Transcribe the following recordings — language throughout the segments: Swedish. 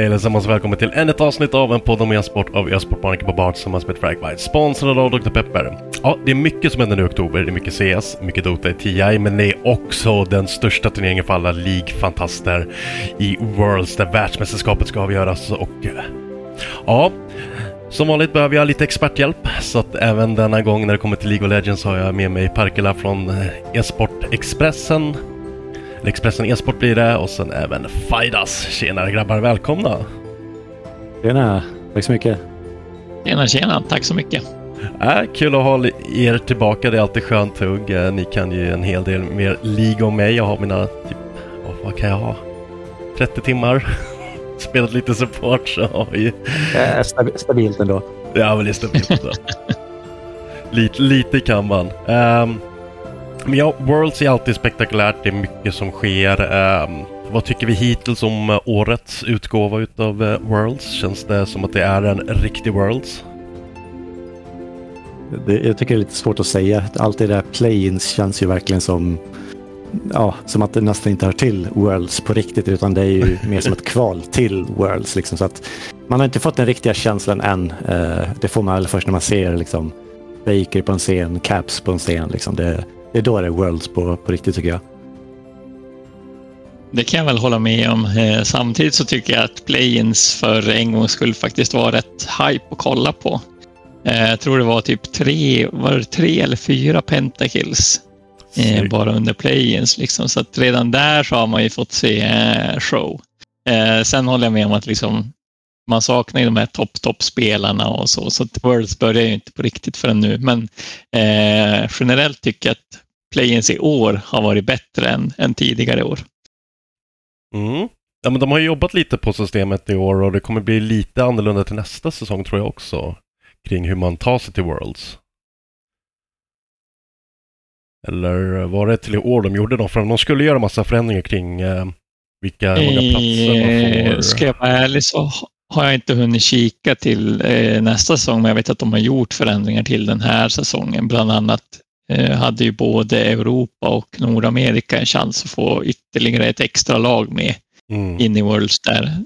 Hej allesammans och välkommen till ännu ett avsnitt av en podd om e-sport av e-sportbanken på som tillsammans med Fragwide. Sponsrad av Dr. Pepper. Ja, det är mycket som händer nu i oktober. Det är mycket CS, mycket Dota i TI, men det är också den största turneringen för alla League-fantaster i Worlds där världsmästerskapet ska avgöras och ja, som vanligt behöver jag lite experthjälp så att även denna gång när det kommer till League of Legends har jag med mig Parkela från e-sport Expressen e-sport blir det och sen även Faidas. Tjenare grabbar, välkomna! Tjena, tack så mycket. Tjena, tjena. Tack så mycket. Äh, kul att ha er tillbaka, det är alltid skönt tugg. Eh, Ni kan ju en hel del mer League om mig. Jag har mina, typ, vad, vad kan jag ha? 30 timmar. Spelat lite support så har ju... Eh, stabi- stabilt ändå. Ja, men det är stabilt. ändå. lite, lite kan man. Ehm, men ja, Worlds är alltid spektakulärt. Det är mycket som sker. Ehm, vad tycker vi hittills om eh, årets utgåva utav eh, Worlds? Känns det som att det är en riktig Worlds? Det, jag tycker det är lite svårt att säga. Allt det där play-ins känns ju verkligen som, ja, som att det nästan inte hör till Worlds på riktigt utan det är ju mer som ett kval till Worlds. Liksom, så att man har inte fått den riktiga känslan än. Eh, det får man väl först när man ser liksom, Baker på en scen, Caps på en scen. Liksom. Det, det är då det är Worlds på, på riktigt tycker jag. Det kan jag väl hålla med om. Eh, Samtidigt så tycker jag att play-ins för en gång skulle faktiskt vara rätt hype att kolla på. Eh, Jag tror det var typ tre, var det tre eller fyra pentakills eh, Snyggt. bara under play-ins. Liksom. Så att redan där så har man ju fått se eh, show. Eh, Sen håller jag med om att liksom, man saknar ju de här topp-topp-spelarna och så, så Worlds börjar ju inte på riktigt förrän nu. Men eh, generellt tycker jag att play-ins i år har varit bättre än, än tidigare år. Mm. Ja, men de har jobbat lite på systemet i år och det kommer bli lite annorlunda till nästa säsong tror jag också. Kring hur man tar sig till Worlds. Eller var det till i år de gjorde dem? För de skulle göra massa förändringar kring eh, vilka många platser man Eh, får. Ska jag vara ärlig så har jag inte hunnit kika till eh, nästa säsong, men jag vet att de har gjort förändringar till den här säsongen. Bland annat eh, hade ju både Europa och Nordamerika en chans att få ytterligare ett extra lag med Mm. in i Worlds där,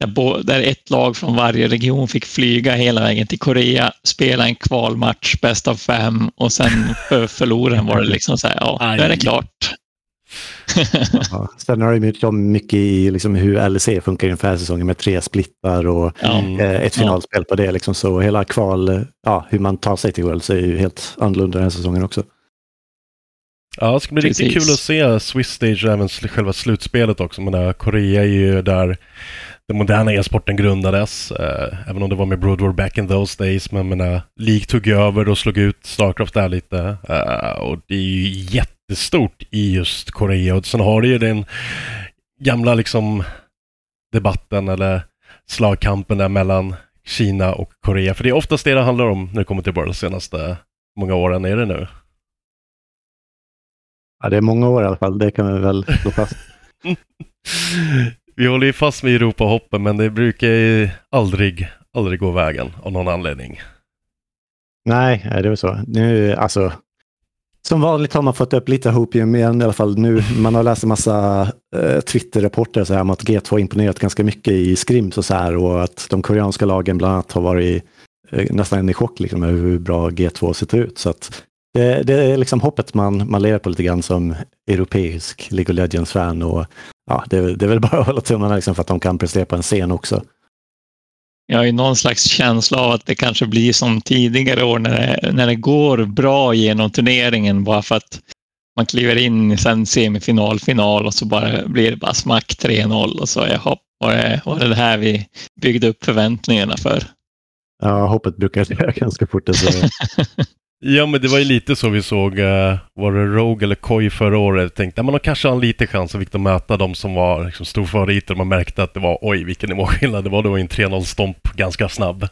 där, där ett lag från varje region fick flyga hela vägen till Korea, spela en kvalmatch, bäst av fem och sen för förloraren var det liksom så här, ja, nu är det klart. Ja. Sen har det ju om mycket i liksom, hur LEC funkar inför säsongen med tre splittar och. Mm. eh, ett finalspel på det. Liksom. Så hela kval, eh, ja, hur man tar sig till Worlds är ju helt annorlunda den här säsongen också. Ja, det ska bli riktigt Precis. kul att se Swiss Stage och även själva slutspelet också. Men där Korea är ju där den moderna e-sporten grundades. Eh, även om det var med Broad War back in those days. Men menar, League tog över och slog ut Starcraft där lite. Eh, och det är ju jättestort i just Korea. Och sen har du ju den gamla liksom debatten eller slagkampen där mellan Kina och Korea. För det är oftast det det handlar om när det kommer till World de senaste många åren. Är det nu? Ja, det är många år i alla fall. Det kan vi väl slå fast. vi håller ju fast med Europahoppen men det brukar ju aldrig, aldrig gå vägen av någon anledning. Nej, det är väl så. Nu, alltså, som vanligt har man fått upp lite hopium igen i alla fall nu. Man har läst en massa eh, Twitter-rapporter så här, om att G2 imponerat ganska mycket i scrims och så här och att de koreanska lagen bland annat har varit eh, nästan i chock liksom, över hur bra G2 ser ut. Så att det, det, är liksom hoppet man, man lever på lite grann som europeisk League of Legends-fan och ja, det, det är väl bara att hålla tummarna liksom för att de kan prestera på en scen också. Jag har ju någon slags känsla av att det kanske blir som tidigare år när det, när det går bra genom turneringen bara för att man kliver in i sen semifinal, final och så bara blir det bara smack 3-0 och så är hopp, var det, var det det här vi byggde upp förväntningarna för? Ja, hoppet brukar dö ganska fort. Alltså. Ja, men det var ju lite så vi såg, uh, var det Rogue eller Koi förra året? Tänkte, men de kanske har en liten chans och fick de möta de som var liksom, storfavoriter. Man märkte att det var, oj vilken nivåskillnad det var. Det var en 3-0-stomp ganska snabb.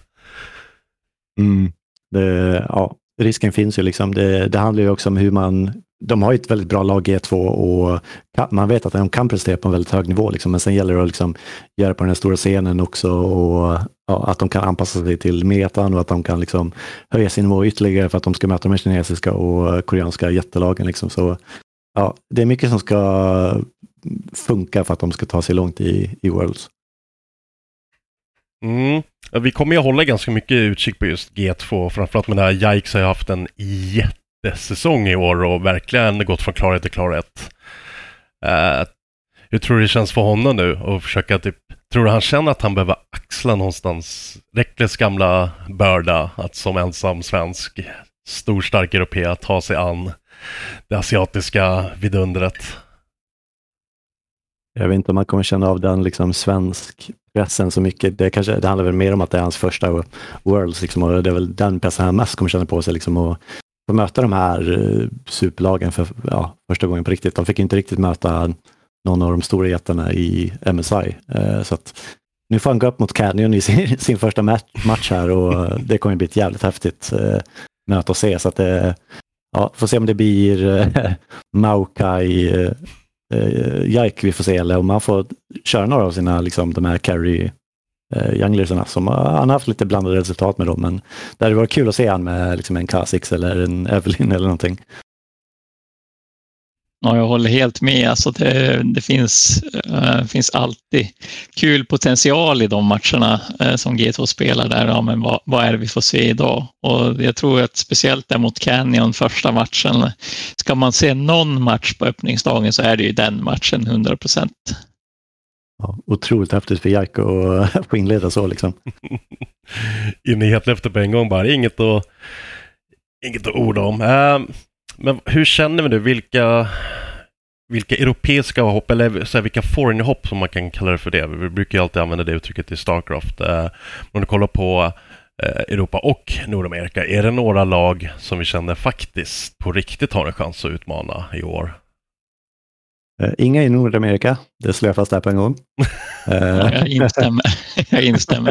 Mm. Det, ja, risken finns ju liksom. Det, det handlar ju också om hur man de har ju ett väldigt bra lag G2 e och man vet att de kan prestera på en väldigt hög nivå. Liksom. Men sen gäller det att liksom göra på den här stora scenen också och ja, att de kan anpassa sig till metan och att de kan liksom höja sin nivå ytterligare för att de ska möta de kinesiska och koreanska jättelagen. Liksom. Så, ja, det är mycket som ska funka för att de ska ta sig långt i, i Worlds. Mm. Vi kommer ju hålla ganska mycket utkik på just G2, framförallt med det här Yikes har ju haft en jätte säsong i år och verkligen gått från klarhet till klarhet. Uh, eh, hur tror du det känns för honom nu och försöka typ, tror du han känner att han behöver axla någonstans Reckles gamla börda att som ensam svensk stor stark europé ta sig an det asiatiska vidundret? Jag vet inte om man kommer känna av den liksom svensk pressen så mycket. Det, kanske, det handlar väl mer om att det är hans första Worlds liksom, och det är väl den pressen han mest kommer känna på sig. Liksom, och få möta de här eh, superlagen för ja, första gången på riktigt. De fick inte riktigt möta någon av de stora jättarna i MSI. Eh, så att nu får han gå upp mot Canyon i sin, sin första match här och eh, det kommer bli ett jävligt häftigt möte att se. Så att det, ja, får se om det blir Maukai Jaik vi får se eller om han får köra några av sina, liksom, de här carry eh, som han har haft lite blandade resultat med dem. Men det hade varit kul att se han med liksom en Kasix eller en Evelyn eller någonting. Ja, jag håller helt med. Alltså det, det finns, äh, finns alltid kul potential i de matcherna äh, som G2 spelar där. Ja, men vad, vad, är det vi får se idag? Och jag tror att speciellt där mot Canyon första matchen. Ska man se någon match på öppningsdagen så är det ju den matchen 100 procent. Ja, otroligt häftigt för Jack att få inleda så liksom. In i hetluften på en gång bara, inget att, inget att orda om. Uh, men hur känner vi nu, vilka, vilka europeiska hopp, eller så här, vilka foreign-hopp som man kan kalla det för det. Vi brukar ju alltid använda det uttrycket i Starcraft. Uh, om du kollar på eh, Europa och Nordamerika, är det några lag som vi känner faktiskt på riktigt har en chans att utmana i år? Uh, inga i Nordamerika, det slår jag fast där på en gång. Jag instämmer. jag instämmer.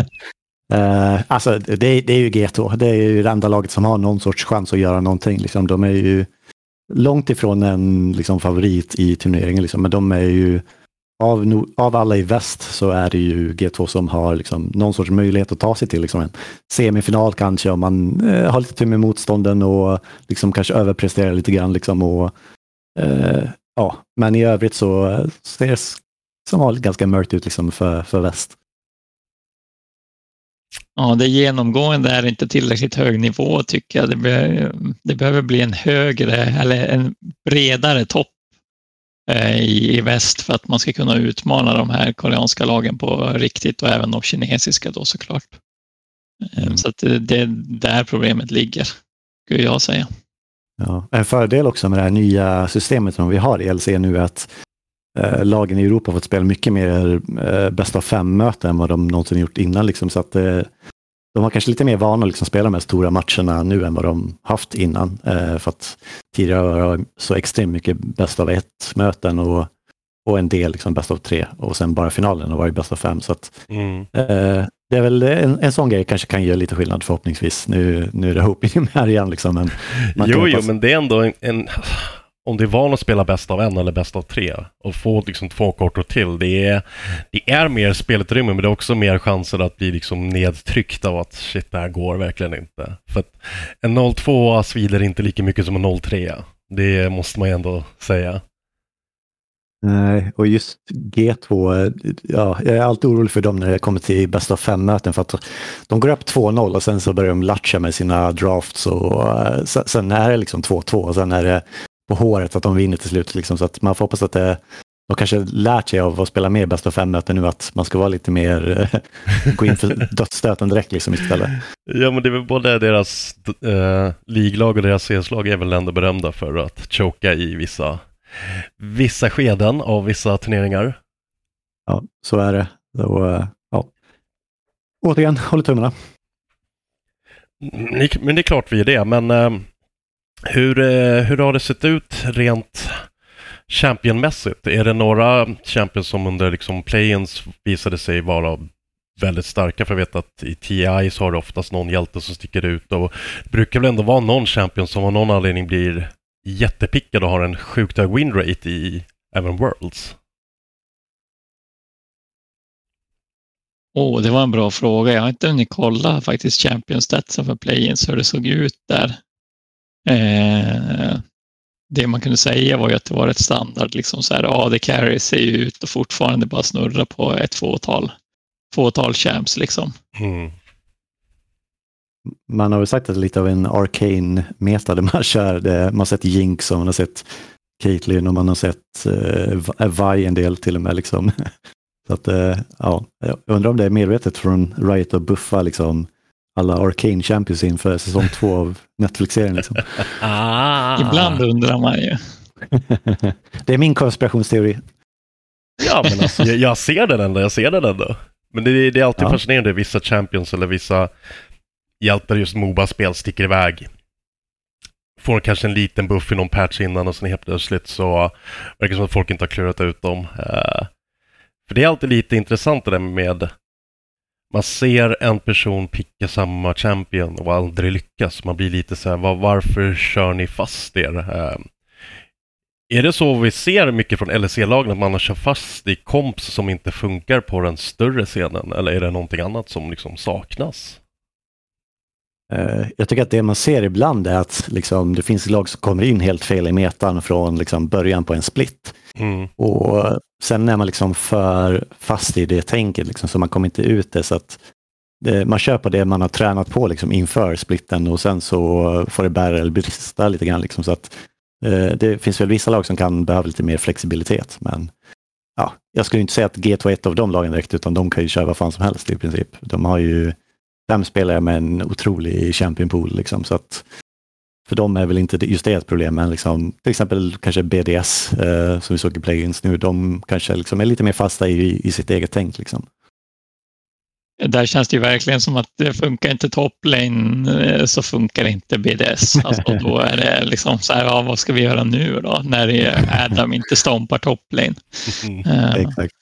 Uh, alltså det, det, är ju G2, det är ju det enda laget som har någon sorts chans att göra någonting. Liksom. De är ju långt ifrån en liksom, favorit i turneringen, liksom. men de är ju av, av alla i väst så är det ju G2 som har liksom, någon sorts möjlighet att ta sig till liksom, en semifinal kanske om man eh, har lite tur med motstånden och liksom, kanske överpresterar lite grann. Liksom, och, eh, ja, men i övrigt så ser det som vanligt ganska mörkt ut liksom för, för väst. Ja, det genomgående är inte tillräckligt hög nivå tycker jag. Det, be, det behöver bli en högre eller en bredare topp eh, i, i väst för att man ska kunna utmana de här koreanska lagen på riktigt och även de kinesiska då såklart. Eh, mm. Så det, det är där problemet ligger, skulle jag säga. Ja, en fördel också med det här nya systemet som vi har i LC nu är att eh, lagen i Europa fått spela mycket mer eh, bäst av fem-möten än vad de någonsin gjort innan. Liksom, så att eh, de har kanske lite mer vana att liksom spela de här stora matcherna nu än vad de haft innan. Eh, för att tidigare var det så extremt mycket bäst av ett-möten och, och en del liksom bäst av tre och sen bara finalen har varit bäst av fem. Så att, Mm. eh, det är väl en, en sån grej kanske kan göra lite skillnad förhoppningsvis. Nu, nu är det hoping här igen liksom. Men man Jo, jo, men det är ändå en, en... Om du är van att spela bäst av en eller bäst av tre och få liksom två kortor till, det är, det är mer spelutrymme men det är också mer chanser att bli liksom nedtryckt av att shit, det här går verkligen inte. För att en 0-2 svider inte lika mycket som en 0-3. Det måste man ju ändå säga. Nej, och just G2, eh, ja, jag är alltid orolig för dem när det kommer till bäst av fem-möten för att de går upp 2-0 och sen så börjar de latcha med sina drafts och eh, sen, är det liksom 2-2 och sen är det på håret att de vinner till slut. Liksom, så att man får hoppas att det, de kanske lärt sig av att spela mer bäst av fem-möten nu att man ska vara lite mer, eh, gå in för dödsstöten direkt liksom istället. Ja, men det är väl både deras eh, liglag och deras CS-lag är väl ändå berömda för att choka i vissa, vissa skeden av vissa turneringar. Ja, så är det. Så, eh, ja. Återigen, håller tummarna. Mm, Men det är klart vi är det, men eh, hur, eh, hur har det sett ut rent championmässigt? Är det några champions som under liksom play-ins visade sig vara väldigt starka? För jag vet att i TI så har det oftast någon hjälte som sticker ut och det brukar väl ändå vara någon champion som av någon anledning blir jättepickad och har en sjukt hög winrate i även Worlds. Åh, det var en bra fråga. Jag har inte hunnit kolla faktiskt Champions Statsen för play-ins, hur det såg ut där. Eh, det man kunde säga var ju att det var ett standard, liksom så här, ja, det carry ser ju ut och fortfarande bara snurra på ett fåtal, fåtal champs liksom. Mm. Man har väl sagt att det är lite av en arcane meta där man kör det. Man har sett Jinx och man har sett Caitlyn och man har sett uh, Vi en del till och med. Liksom. Så att, eh, ja, jag undrar om det är medvetet från Riot att buffa liksom, alla Arcane Champions inför säsong två av Netflix-serien. Liksom. Ah. Ibland undrar man ju. det är min konspirationsteori. Ja, men alltså, jag, jag ser den ändå, jag ser den ändå. Men det, det är alltid Ja. fascinerande, vissa champions eller vissa hjältar just Moba-spel sticker iväg. Får kanske en liten buff i någon patch innan och sen helt plötsligt så verkar det som att folk inte har klurat ut dem. Eh, för det är alltid lite intressant det där med man ser en person picka samma champion och aldrig lyckas. Man blir lite så här, var, varför kör ni fast er? Eh, är det så vi ser mycket från LEC-lagen, att man har kört fast i komps som inte funkar på den större scenen? Eller är det någonting annat som liksom saknas? Eh, Jag tycker att det man ser ibland är att liksom, det finns lag som kommer in helt fel i metan från liksom, början på en split. Mm. Och sen är man liksom för fast i det tänket liksom, så man kommer inte ut det. Så att det, man kör på det man har tränat på liksom, inför splitten och sen så får det bära eller brista lite grann. Liksom, så att, eh, det finns väl vissa lag som kan behöva lite mer flexibilitet. Men ja, jag skulle inte säga att G2 är ett av de lagen direkt, utan de kan ju köra vad fan som helst i princip. De har ju fem spelare med en otrolig championpool. Liksom, så att för dem är väl inte det- just det ett problem, men liksom, till exempel kanske BDS eh, som vi såg i play-ins nu, de kanske liksom är lite mer fasta i, i sitt eget tänk. Liksom. Där känns det ju verkligen som att det funkar inte toplane eh, så funkar inte BDS. Alltså, då är det liksom så här, ja, vad ska vi göra nu då? När det- Adam inte stompar toplane. Eh, Exakt.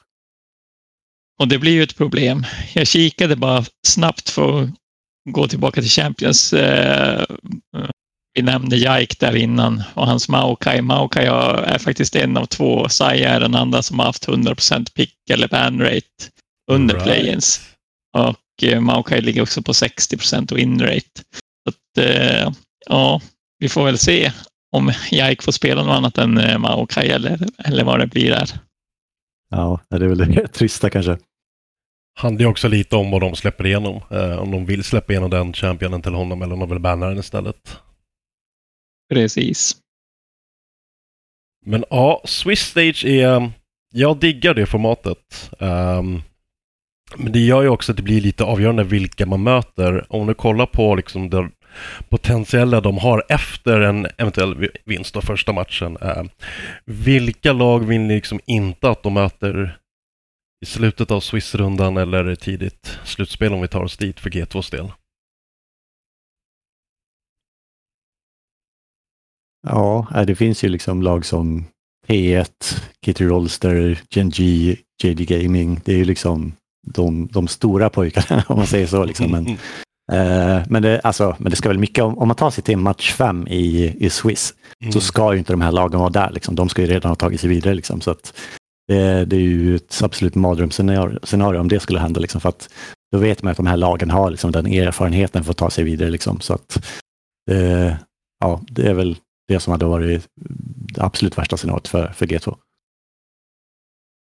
Och det blir ju ett problem. Jag kikade bara snabbt för att gå tillbaka till Champions. Eh, vi nämnde Jaik där innan och hans Maokai. Maokai är faktiskt en av två. Saya är den andra som har haft 100% pick eller ban rate under Right. play-ins. Och eh, Maokai ligger också på 60% win rate. Så att, eh, ja, vi får väl se om Jaik får spela något annat än Maokai eller, eller vad det blir där. Ja, det är väl det trista kanske. Handlar ju också lite om vad de släpper igenom. Eh, om de vill släppa igenom den championen till honom eller om de vill banna den istället. Precis. Men ja, Swiss Stage är... Jag diggar det formatet. Ehm, men det gör ju också att det blir lite avgörande vilka man möter. Om du kollar på liksom det, potentiella de har efter en eventuell vinst av första matchen. Eh, vilka lag vill ni liksom inte att de möter i slutet av Swissrundan eller tidigt slutspel om vi tar oss dit för G2s del? Ja, det finns ju liksom lag som P1, Kitty Rolster, Genji, JD Gaming. Det är ju liksom de, de stora pojkarna om man säger så. Liksom. Men, eh, men, det, alltså, men det ska väl mycket, om, om man tar sig till match fem i, i Swiss mm. så ska ju inte de här lagen vara där. Liksom. De ska ju redan ha tagit sig vidare. Liksom. Så att, det, det är ju ett absolut mardrömsscenario om det skulle hända. Liksom, för att då vet man att de här lagen har liksom, den erfarenheten för att ta sig vidare. Liksom. Så att, eh, ja, det är väl det som hade varit det absolut värsta scenariot för, för G2.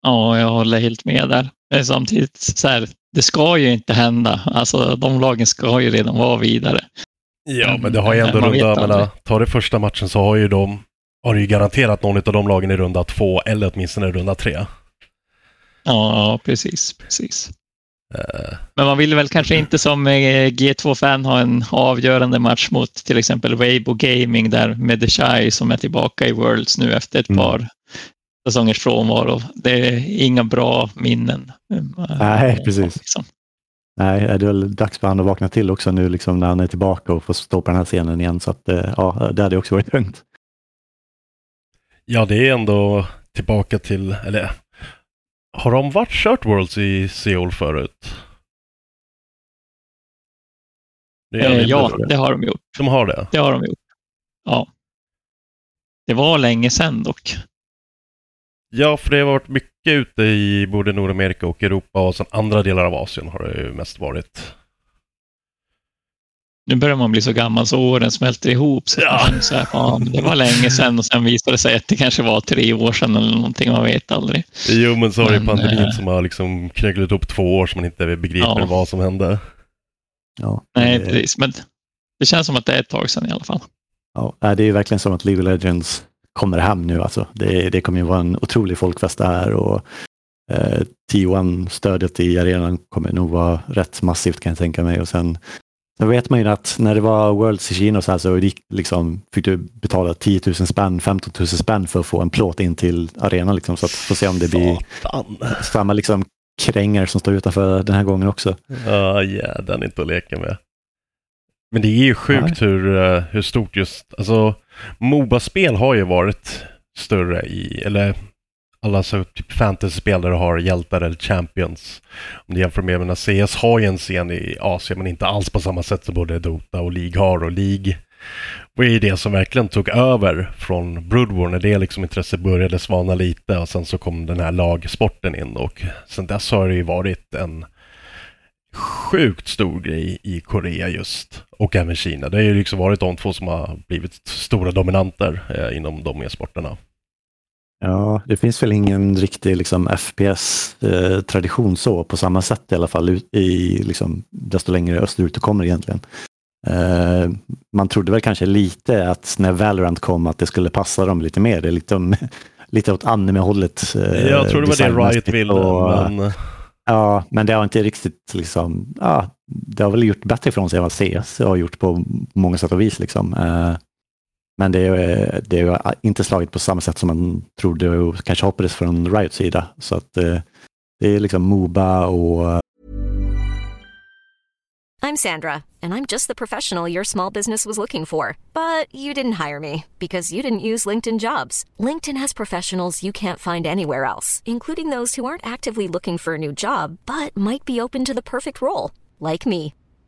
Ja, jag håller helt med där. Samtidigt, så här, det ska ju inte hända. Alltså, de lagen ska ju redan vara vidare. Ja, men det har ju ändå runda, menar, tar det första matchen så har ju de, har ju garanterat någon av de lagen i runda två eller åtminstone i runda tre. Ja, ja precis, precis. Uh. Men man vill väl kanske inte som eh, G2-fan ha en avgörande match mot till exempel Weibo Gaming där med The Shy som är tillbaka i Worlds nu efter ett mm. par säsongers frånvaro. Det är inga bra minnen. Nej, precis. Liksom. Nej, det är väl dags för honom att vakna till också nu liksom när han är tillbaka och får stå på den här scenen igen. Så att, eh, ja, det hade också varit tungt. Ja, det är ändå tillbaka till, eller har de varit kört Worlds i Seoul förut? Det eh, ja, det har de gjort. De har det? Det har de gjort. Ja. Det var länge sedan dock. Ja, för det har varit mycket ute i både Nordamerika och Europa och sen andra delar av Asien har det ju mest varit. Nu börjar man bli så gammal så åren smälter ihop. Så ja. så här, ja, det var länge sedan och sen visade det sig att det kanske var tre år sedan eller någonting, man vet aldrig. Jo, men så har det pandemin äh... som har liksom knögglat upp två år som man inte begriper ja. vad som hände. Ja, Nej, precis. Men det känns som att det är ett tag sedan i alla fall. Ja, det är verkligen som att League of Legends kommer hem nu. Alltså. Det, det kommer ju vara en otrolig folkfest där och eh, T1-stödet i arenan kommer nog vara rätt massivt kan jag tänka mig. Och sen så vet man ju att när det var Worlds i Kina så, här så liksom, fick du betala 10 000 spänn, 15 000 spänn för att få en plåt in till arenan. Liksom, så att få se om det blir samma liksom, kränger som står utanför den här gången också. Ja, yeah, den är inte att leka med. Men det är ju sjukt hur, eh, hur stort just, alltså Moba-spel har ju varit större i, eller alla så typ fantasy-spelare har hjältar eller champions. Om du jämför med, menar, CS har ju en scen i Asien men inte alls på samma sätt som både Dota och League har och League var ju det som verkligen tog över från Brood War när det liksom intresset började svalna lite och sen så kom den här lagsporten in och sen dess har det ju varit en sjukt stor grej i Korea just och även Kina. Det har ju liksom varit de två som har blivit stora dominanter eh, inom de e-sporterna. Ja, det finns väl ingen riktig liksom, FPS-tradition eh, så på samma sätt i alla fall i liksom, desto längre österut du kommer egentligen. Eh, man trodde väl kanske lite att när Valorant kom att det skulle passa dem lite mer. Det är lite, lite åt anime-hållet. Eh, Jag tror det var det Riot ville. Men... Ja, men det har inte riktigt liksom, ja, det har väl gjort bättre ifrån sig än vad CS har gjort på många sätt och vis. Liksom. Eh, men det är, det är inte slagit på samma sätt som man trodde och kanske hoppades från Riots sida. Så att eh, det är liksom Moba och... Eh, I'm Sandra and I'm just the professional your small business was looking for. But you didn't hire me because you didn't use LinkedIn jobs. LinkedIn has professionals you can't find anywhere else, including those who aren't actively looking for a new job but might be open to the perfect role, like me.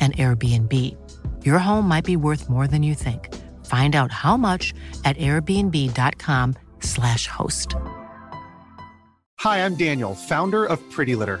an Airbnb. Your home might be worth more than you think. Find out how much at airbnb.com/slash host. Hi, I'm Daniel, founder of Pretty Litter.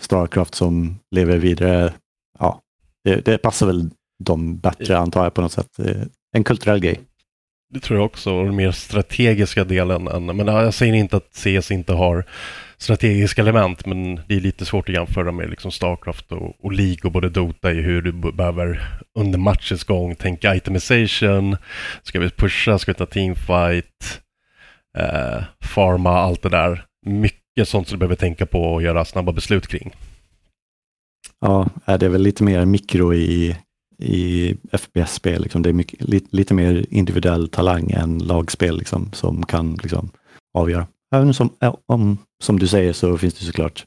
Starcraft som lever vidare, ja, det, det passar väl dem bättre antar jag på något sätt. En kulturell grej. Det tror jag också, och den mer strategiska delen. Än, men jag säger inte att CS inte har strategiska element, men det är lite svårt att jämföra med liksom Starcraft och, och League och både Dota i hur du behöver under matchens gång tänka itemization, ska vi pusha, ska vi ta teamfight, eh, farma, allt det där. Mycket sånt som du behöver tänka på och göra snabba beslut kring. Ja, det är väl lite mer mikro i, i FPS-spel. Liksom. Det är mycket, lite, lite mer individuell talang än lagspel liksom, som kan liksom, avgöra. Även som, om, som du säger så finns det såklart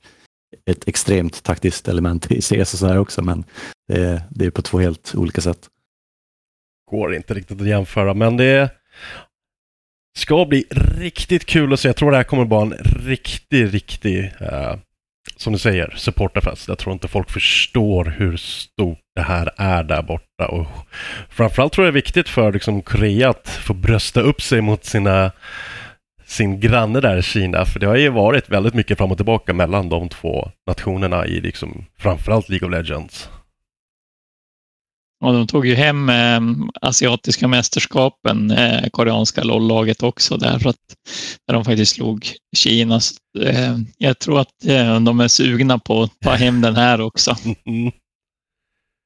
ett extremt taktiskt element i CS och så här också, men det är, det är på två helt olika sätt. Går inte riktigt att jämföra, men det ska bli riktigt kul att se. Jag tror det här kommer vara en riktig, riktig, eh, som du säger, supporterfest. Jag tror inte folk förstår hur stort det här är där borta. Och framförallt tror jag det är viktigt för liksom, Korea att få brösta upp sig mot sina sin granne där, i Kina, för det har ju varit väldigt mycket fram och tillbaka mellan de två nationerna i liksom, framförallt League of Legends. Och de tog ju hem eh, asiatiska mästerskapen, eh, koreanska LOL-laget också, därför att där de faktiskt slog Kina. Eh, jag tror att eh, de är sugna på att ta hem den här också.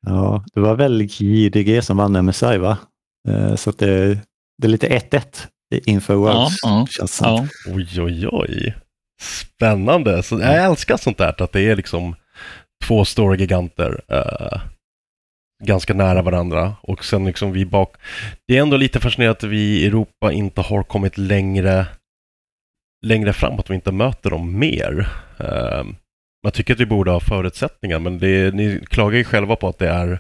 Ja, det var väl JDG som vann MSI va? Eh, så det, det är lite 1-1 inför Worlds. Ja, känns ja. Oj, oj, oj. Spännande. Så jag älskar sånt där, att det är liksom två stora giganter uh, ganska nära varandra. Och sen liksom vi bak... Det är ändå lite fascinerande att vi i Europa inte har kommit längre, längre framåt, vi inte möter dem mer. Ehm, uh, man tycker att vi borde ha förutsättningar, men det, ni klagar ju själva på att det är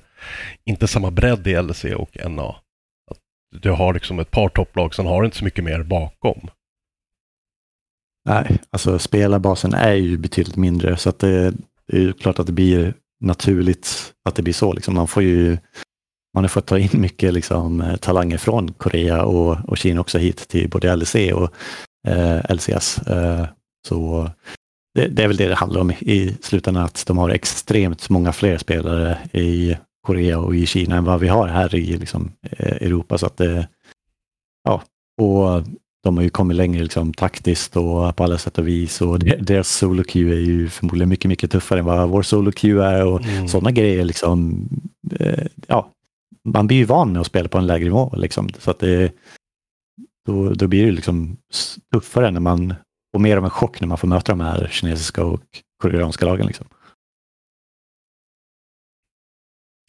inte samma bredd i LC och NA du har liksom ett par topplag, sen har du inte så mycket mer bakom. Nej, alltså spelarbasen är ju betydligt mindre så att det, det är ju klart att det blir naturligt att det blir så. Liksom. Man får ju man har fått ta in mycket liksom, eh, talanger från Korea och, och Kina också hit till både LEC och eh, LCS. Eh, så det, det, är väl det det handlar om i slutändan, att de har extremt många fler spelare i Korea och i Kina än vad vi har här i liksom, eh, Europa. Så att det, ja, och de har ju kommit längre liksom, taktiskt och på alla sätt och vis och deras solo queue är ju förmodligen mycket, mycket tuffare än vad vår solo queue är och mm. sådana grejer. Liksom, eh, ja, man blir ju van med att spela på en lägre nivå. Liksom, så att det, då, då blir det liksom tuffare när man, och mer av en chock när man får möta de här kinesiska och koreanska lagen. Liksom.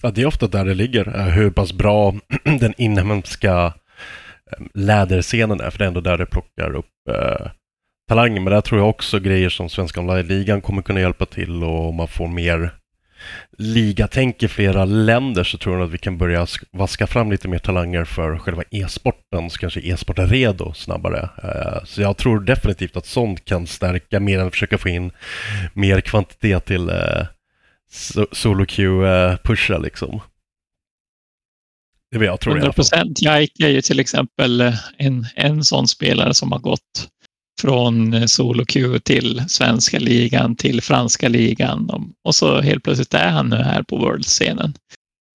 Ja, det är ofta där det ligger, eh, hur pass bra den inhemska läderscenen är, för det är ändå där det plockar upp eh, talanger. Men där tror jag också grejer som Svenska Online-ligan kommer kunna hjälpa till och om man får mer ligatänk i flera länder så tror jag att vi kan börja vaska fram lite mer talanger för själva e-sporten, så kanske e-sport är redo snabbare. Eh, så jag tror definitivt att sånt kan stärka mer än att försöka få in mer kvantitet till eh, solo queue-pusha eh, liksom. Det är vad jag tror 100 procent. Jaik är ju till exempel en, en sån spelare som har gått från eh, solo Q till svenska ligan till franska ligan och så helt plötsligt är han nu här på World-scenen.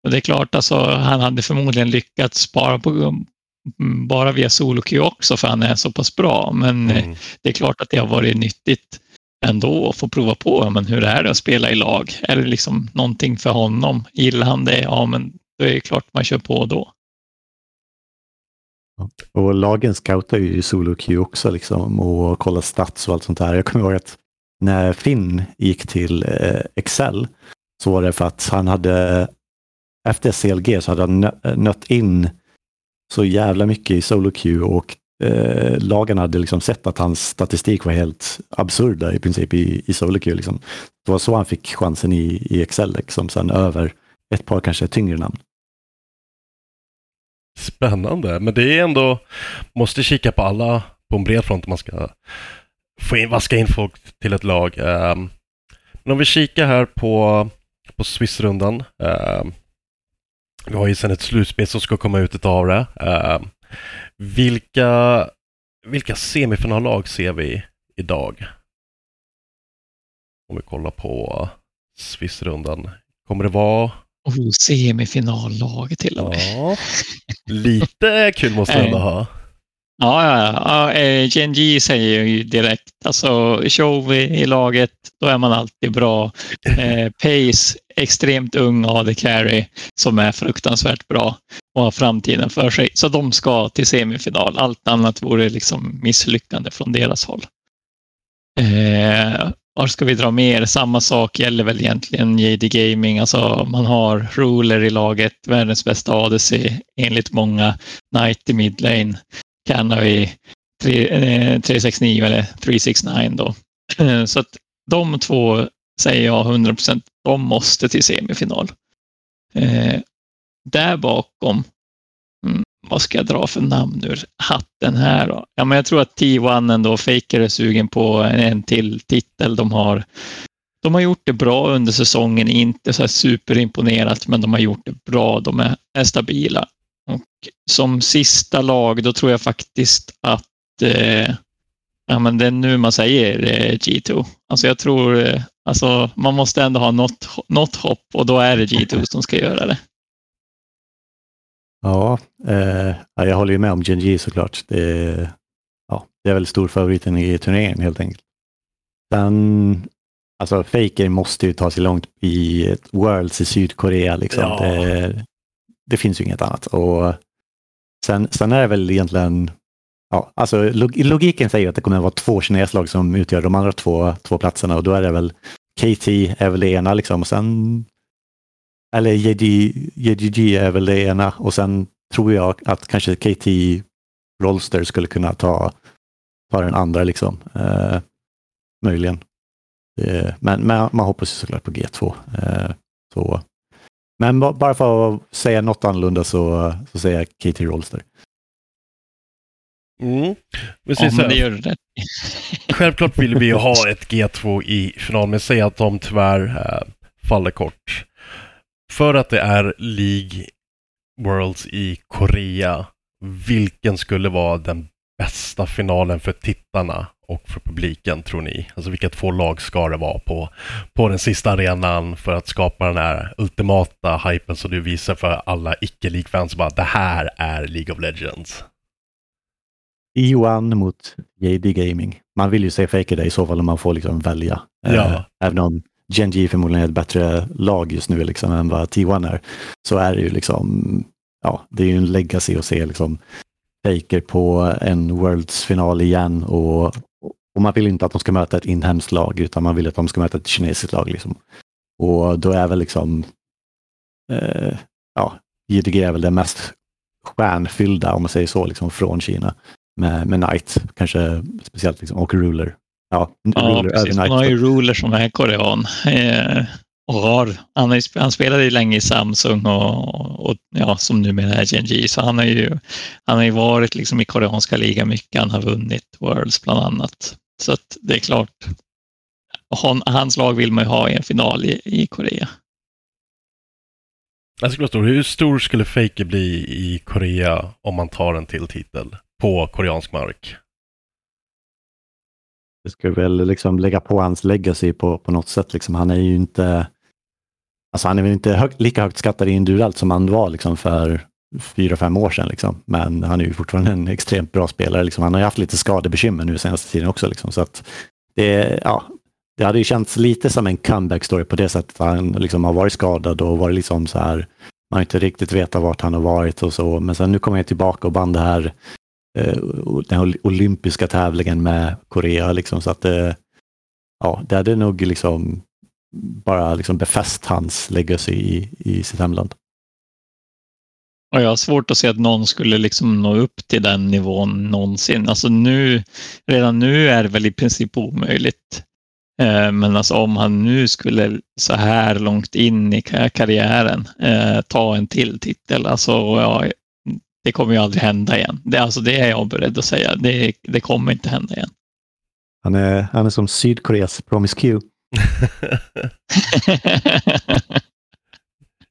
Och det är klart, alltså, han hade förmodligen lyckats bara, på, mm, bara via solo Q också för han är så pass bra. Men eh, mm. det är klart att det har varit nyttigt ändå att få prova på men hur är det att spela i lag. Är det liksom någonting för honom? Gillar han det? Ja, men då är det klart man kör på då. Och lagen scoutar ju solo Q också liksom och kollar stats och allt sånt där. Jag kommer ihåg att när Finn gick till eh, Excel så var det för att han hade efter CLG så hade han eh, nött in så jävla mycket i solo Q och eh, lagen hade liksom sett att hans statistik var helt absurda i princip i, i solo Q. Liksom. Det var så han fick chansen i, i Excel, liksom, sen över ett par kanske tyngre namn. Spännande, men det är ändå, måste kika på alla på en bred front om man ska få in, vaska in folk till ett lag. Um, men om vi kikar här på, på Swissrundan. Um, vi har ju sen ett slutspel som ska komma ut av det. Um, vilka, vilka semifinallag ser vi idag? Om vi kollar på Swissrundan. Kommer det vara Oh, semifinallag till och med. Ja, lite kul måste det ändå ha. Ja, ja, ja. Eh, Genji säger ju direkt, alltså show i laget, då är man alltid bra. Eh, Pace, extremt ung AD Carry som är fruktansvärt bra och har framtiden för sig. Så de ska till semifinal. Allt annat vore liksom misslyckande från deras håll. Eh, var ska vi dra mer? Samma sak gäller väl egentligen JD Gaming. Alltså man har Ruler i laget, världens bästa ADC enligt många. Knight i midlane. Canary 369 eh, eller 369 då. Så att de två säger jag 100 procent, de måste till semifinal. Eh, där bakom vad ska jag dra för namn ur hatten här då? Ja, men jag tror att T1 ändå, Faker är sugen på en till titel. De har, de har gjort det bra under säsongen, inte så här superimponerat, men de har gjort det bra. De är, är stabila. Och som sista lag, då tror jag faktiskt att eh, ja, men det är nu man säger eh, G2. Alltså jag tror, eh, alltså man måste ändå ha något, något hopp och då är det G2 som ska göra det. Ja, eh, jag håller ju med om Genji såklart. Det, ja, det är väl stor favoriten i turneringen helt enkelt. Sen, alltså Faker måste ju ta sig långt i ett Worlds i Sydkorea. Liksom. Ja. Det, det, finns ju inget annat. Och sen, sen är det väl egentligen, ja, alltså logiken säger att det kommer att vara två kineslag som utgör de andra två, två platserna och då är det väl KT är väl det ena liksom och sen eller JDG är väl det ena och sen tror jag att kanske KT Rolster skulle kunna ta, ta den andra liksom. Eh, möjligen. Eh, men, men, man hoppas ju såklart på G2. Eh, så. Men bara för att säga något annorlunda så, så säger jag KT Rolster. Mm. Precis ja, det gör rätt. Självklart vill vi ju ha ett G2 i final, men säg att de tyvärr äh, faller kort för att det är League Worlds i Korea, vilken skulle vara den bästa finalen för tittarna och för publiken tror ni? Alltså vilka två lag ska det vara på, på den sista arenan för att skapa den här ultimata hypen som du visar för alla icke-League-fans bara det här är League of Legends? E1 mot JD Gaming. Man vill ju se Faker i så fall om man får liksom välja. Ja. Eh, även om Genji förmodligen är ett bättre lag just nu liksom, än vad T1 är, så är det ju liksom, ja, det är ju en legacy att se liksom Faker på en Worlds-final igen och, och man vill inte att de ska möta ett inhemskt lag utan man vill att de ska möta ett kinesiskt lag. Liksom. Och då är väl liksom, eh, ja, JDG är väl det mest stjärnfyllda om man säger så, liksom från Kina. Med, med Knight, kanske speciellt, liksom, och Ruler. Ja, ja precis. Man har ju Ruler som är korean. Eh, och har, han, har, han spelade ju länge i Samsung och, och ja, som numera är GNG, så han har ju, han har ju varit liksom i koreanska ligan mycket, han har vunnit Worlds bland annat. Så att det är klart, hon, hans lag vill man ju ha i en final i, i Korea. Jag skulle förstå, hur stor skulle Faker bli i Korea om man tar en till titel på koreansk mark? Det skulle väl liksom lägga på hans legacy på, på något sätt. Liksom. Han är ju inte Alltså han är väl inte hög, lika högt skattad individuellt som han var liksom för fyra, fem år sedan. Liksom. Men han är ju fortfarande en extremt bra spelare. Liksom. Han har ju haft lite skadebekymmer nu senaste tiden också. Liksom. Så att det, ja, det hade ju känts lite som en comeback story på det sättet. Han liksom har varit skadad och varit liksom så här, man har inte riktigt vetat vart han har varit och så. Men sen nu kommer jag tillbaka och band det här Eh, den olympiska tävlingen med Korea. Liksom, så att det, ja, det hade nog liksom bara liksom befäst hans legacy i, i sitt hemland. Och jag har svårt att se att någon skulle liksom nå upp till den nivån någonsin. Alltså nu, redan nu är det väl i princip omöjligt. Eh, men alltså om han nu skulle så här långt in i karriären eh, ta en till titel, alltså ja, det kommer ju aldrig hända igen. Det, alltså det är jag beredd att säga. Det, det kommer inte hända igen. Han är, han är som Sydkoreas Promise Q.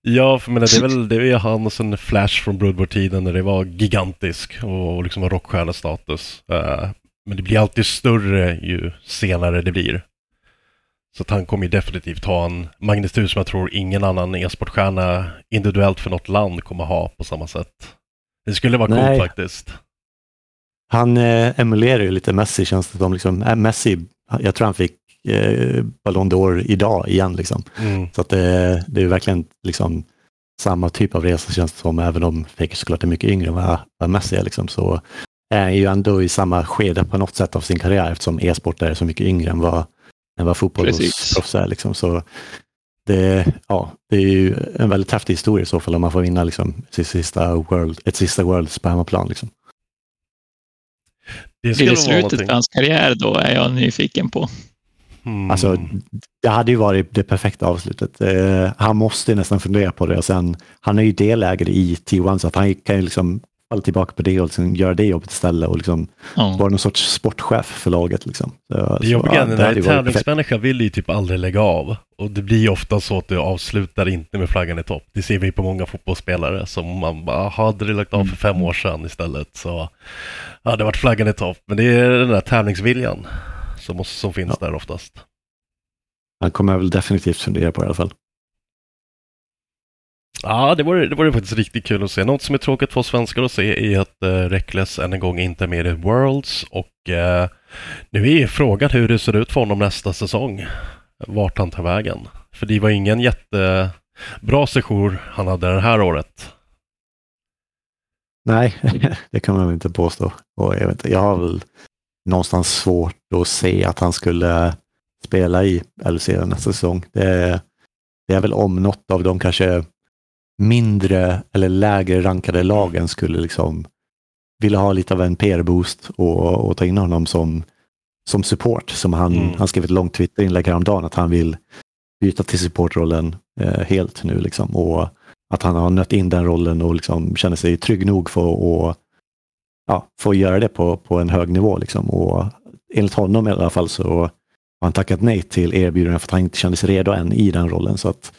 ja, för menar, det är väl det är han och sen Flash från Broadway-tiden när det var gigantisk och liksom var rockstjärnestatus. Uh, men det blir alltid större ju senare det blir. Så att han kommer ju definitivt ha en magnitud som jag tror ingen annan e-sportstjärna individuellt för något land kommer ha på samma sätt. Det skulle vara Nej. coolt faktiskt. Han eh, emulerar ju lite Messi känns det som. Liksom, äh, Messi, jag tror han fick eh, Ballon d'Or idag igen. Liksom. Mm. Så att det, det är verkligen liksom, samma typ av resa känns det som, även om Faker såklart är mycket yngre än vad, vad Messi är. Liksom, så är han ju ändå i samma skede på något sätt av sin karriär eftersom e-sport är så mycket yngre än vad, än vad fotbollsproffs är. Liksom. Så det, ja, det är ju en väldigt häftig historia i så fall om man får vinna liksom, sitt sista world, ett sista Worlds på hemmaplan. Liksom. Det Blir det slutet på hans karriär då är jag nyfiken på. Mm. Alltså, det hade ju varit det perfekta avslutet. Eh, han måste nästan fundera på det och sen, han är ju delägare i T1 så att han kan ju liksom falla tillbaka på det och liksom göra det jobbet istället och liksom mm. vara någon sorts sportchef för laget. Liksom. Så, det jobbiga är när en tävlingsmänniska vill ju typ aldrig lägga av och det blir ofta så att du avslutar inte med flaggan i topp. Det ser vi på många fotbollsspelare som man bara, hade det lagt av för fem år sedan istället så hade det varit flaggan i topp. Men det är den där tävlingsviljan som, som finns ja. där oftast. Han kommer väl definitivt fundera på det i alla fall. Ja, det vore det vore faktiskt riktigt kul att se. Något som är tråkigt för oss svenskar att se är att uh, Reckless än en gång inte är med i Worlds och uh, nu är frågan hur det ser ut för honom nästa säsong. Vart han tar vägen. För det var ingen jättebra session han hade det här året. Nej, det kan man väl inte påstå. Och jag, vet, jag har väl någonstans svårt att se att han skulle spela i LC nästa säsong. Det, det är väl om något av de kanske mindre eller lägre rankade lagen skulle liksom vilja ha lite av en PR-boost och, och, ta in honom som, som support. Som han, mm. han skrev ett långt Twitter-inlägg häromdagen att han vill byta till supportrollen eh, helt nu. Liksom, och att han har nött in den rollen och liksom känner sig trygg nog för att ja, få göra det på, på en hög nivå. Liksom. Och enligt honom i alla fall så har han tackat nej till erbjudandet för att han inte kände sig redo än i den rollen. Så att,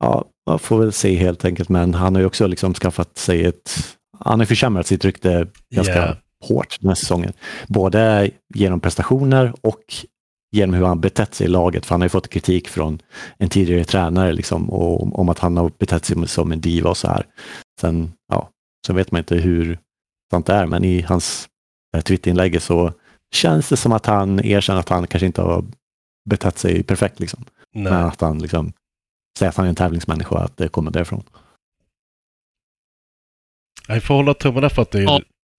ja, man får väl se helt enkelt, men han har ju också liksom skaffat sig ett... Han har försämrat sitt rykte ganska yeah. hårt den här säsongen. Både genom prestationer och genom hur han betett sig i laget. För han har ju fått kritik från en tidigare tränare liksom, och, om att han har betett sig som en diva och så här. Sen, ja, så vet man inte hur sant det är, men i hans Twitterinlägg så känns det som att han erkänner att han kanske inte har betett sig perfekt. Liksom. Men att han liksom säger att han är en tävlingsmänniska att det kommer därifrån. Jag får hålla tummarna för att, det är,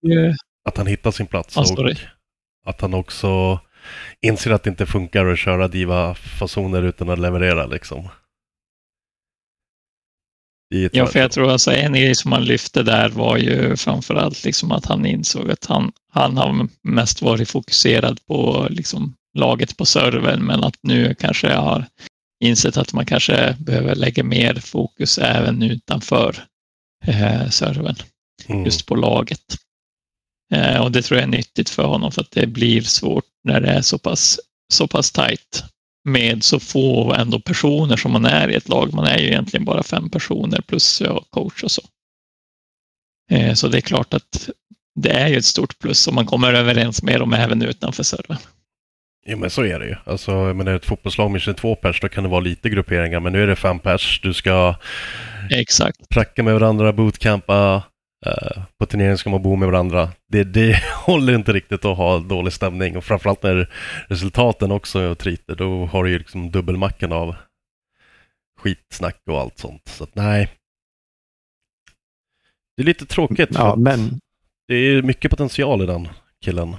ja. att han hittar sin plats och att han också inser att det inte funkar att köra diva-fasoner utan att leverera liksom. Ja, för jag tror alltså en grej som han lyfte där var ju framförallt liksom att han insåg att han, han har mest varit fokuserad på liksom laget på servern men att nu kanske har insett att man kanske behöver lägga mer fokus även utanför eh, servern, mm. just på laget. Eh, och det tror jag är nyttigt för honom för att det blir svårt när det är så pass, så pass tajt med så få ändå personer som man är i ett lag. Man är ju egentligen bara fem personer plus coach och så. Eh, så det är klart att det är ju ett stort plus om man kommer överens med dem även utanför servern. Ja men så är det ju. Alltså, men är ett fotbollslag med 22 pers då kan det vara lite grupperingar men nu är det fem pers. Du ska Exakt. pracka med varandra, bootcampa, uh, på turnering ska man bo med varandra. Det, det håller inte riktigt att ha dålig stämning och framförallt när resultaten också tryter då har du ju liksom dubbelmackan av skitsnack och allt sånt. Så att, nej. Det är lite tråkigt. Ja, men... Det är mycket potential i den killen.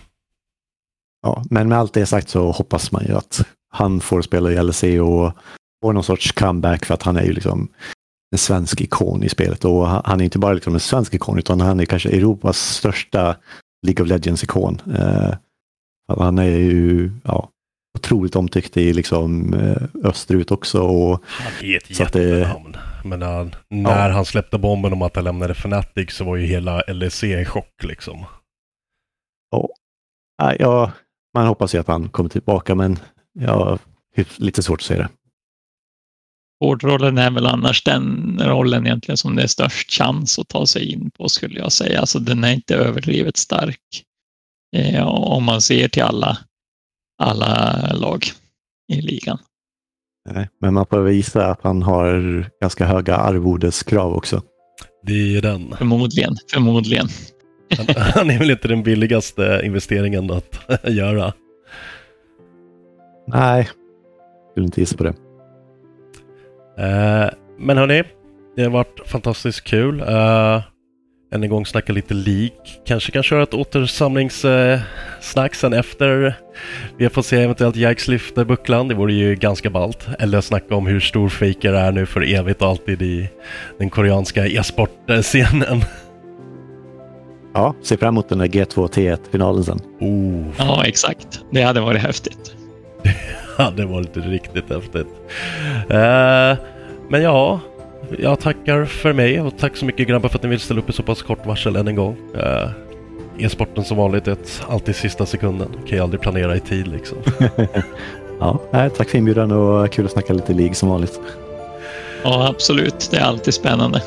Ja, men med allt det sagt så hoppas man ju att han får spela i LEC och får någon sorts comeback för att han är ju liksom en svensk ikon i spelet och han är inte bara liksom en svensk ikon utan han är kanske Europas största League of Legends-ikon. Eh, han är ju ja, otroligt omtyckt i liksom, eh, österut också. Och, han är ett jättenamn. Men när, när ja. han släppte bomben om att han lämnade Fnatic så var ju hela LEC i chock liksom. Ja, ja, man hoppas ju att han kommer tillbaka men ja, lite svårt att se det. Hårdrollen är väl annars den rollen egentligen som det är störst chans att ta sig in på skulle jag säga. Alltså den är inte överdrivet stark eh, om man ser till alla, alla lag i ligan. Nej, men man får visa att han har ganska höga arvodeskrav också. Det är den. Förmodligen, förmodligen. Han, är väl inte den billigaste investeringen att göra. Nej, jag skulle inte gissa på det. Uh, men hörni, det har varit fantastiskt kul. Uh, än en gång snacka lite lik. Kanske kan köra ett återsamlingssnack sen efter. Vi har fått se eventuellt Jags lyfter bucklan. Det vore ju ganska ballt. Eller snacka om hur stor Faker är nu för evigt och alltid i den koreanska e-sportscenen. Ja, se fram emot den där G2 T1-finalen sen. Oh. Ja, exakt. Det hade varit häftigt. Det hade varit riktigt häftigt. Uh, men ja, jag tackar för mig och tack så mycket grabbar för att ni vill ställa upp i så pass kort varsel än en gång. Uh, E-sporten som vanligt är alltid sista sekunden. Kan jag aldrig planera i tid liksom. ja, tack för inbjudan och kul att snacka lite League som vanligt. Ja, absolut. Det är alltid spännande.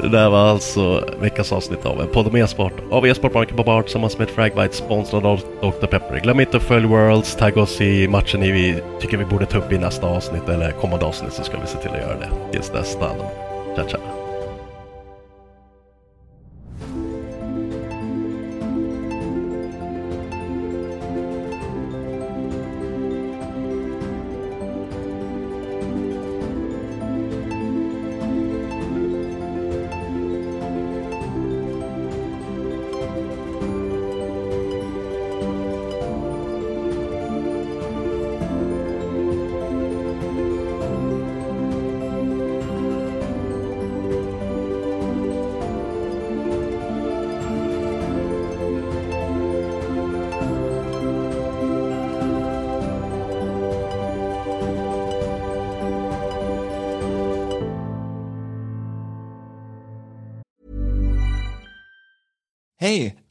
Det där var alltså veckans avsnitt av en podd om e-sport av e-sportbanken på Bar tillsammans med Fragbite sponsrad av Dr. Pepper. Glöm inte att följa Worlds, tagga oss i matchen vi tycker vi borde ta upp i nästa avsnitt eller kommande avsnitt så ska vi se till att göra det tills dess. Ciao, ciao.